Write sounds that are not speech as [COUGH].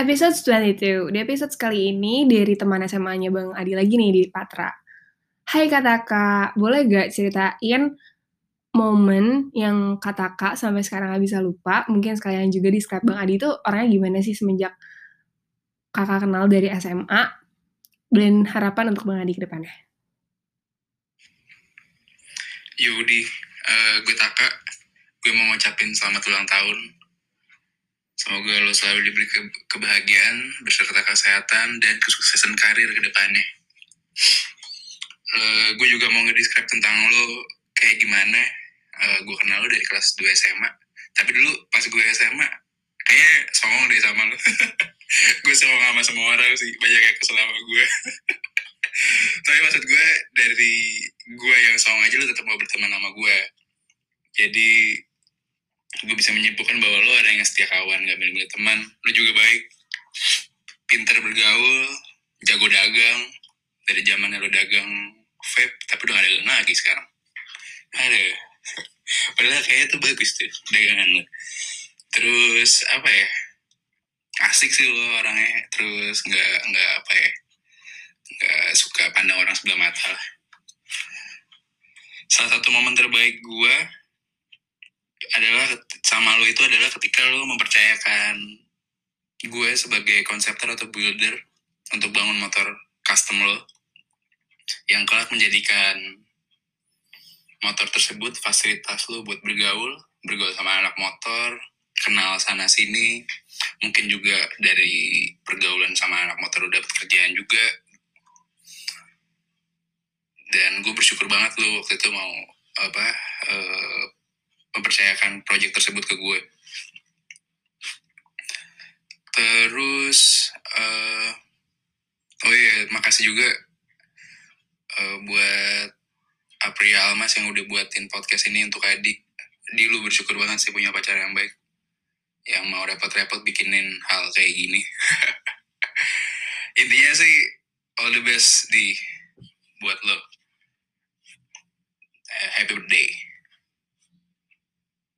Episode 22. Di episode kali ini dari teman SMA-nya Bang Adi lagi nih di Patra. Hai Kak boleh gak ceritain momen yang Kak sampai sekarang gak bisa lupa? Mungkin sekalian juga describe Bang Adi itu orangnya gimana sih semenjak kakak kenal dari SMA dan harapan untuk Bang Adi ke depannya? Yudi, uh, gue Taka, gue mau ngucapin selamat ulang tahun Semoga lo selalu diberi ke kebahagiaan beserta kesehatan dan kesuksesan karir ke depannya. Uh, gue juga mau ngedescribe tentang lo kayak gimana. Uh, gue kenal lo dari kelas 2 SMA. Tapi dulu pas gue SMA, kayaknya songong deh sama lo. [LAUGHS] gue songong sama semua orang sih, banyak yang kesel sama gue. [LAUGHS] Tapi maksud gue, dari gue yang songong aja lo tetap mau berteman sama gue. Jadi gue bisa menyimpulkan bahwa lo ada yang setia kawan gak milih-milih teman. Lo juga baik. Pinter bergaul jago dagang. Dari zaman lo dagang vape tapi udah gak dagang lagi sekarang. Ada [LAUGHS] padahal kayaknya tuh bagus tuh dagangan lo. Terus apa ya? Asik sih lo orangnya. Terus nggak nggak apa ya? Nggak suka pandang orang sebelah mata lah. Salah satu momen terbaik gue adalah sama lo itu adalah ketika lo mempercayakan gue sebagai konseptor atau builder untuk bangun motor custom lo yang kelak menjadikan motor tersebut fasilitas lo buat bergaul, bergaul sama anak motor, kenal sana sini, mungkin juga dari pergaulan sama anak motor udah pekerjaan juga. Dan gue bersyukur banget lo waktu itu mau apa uh, mempercayakan proyek tersebut ke gue. Terus uh, oh iya makasih juga uh, buat Apria Almas yang udah buatin podcast ini untuk adik. Di lu bersyukur banget sih punya pacar yang baik yang mau repot-repot bikinin hal kayak gini. [LAUGHS] Intinya sih all the best di buat lo. Uh, happy birthday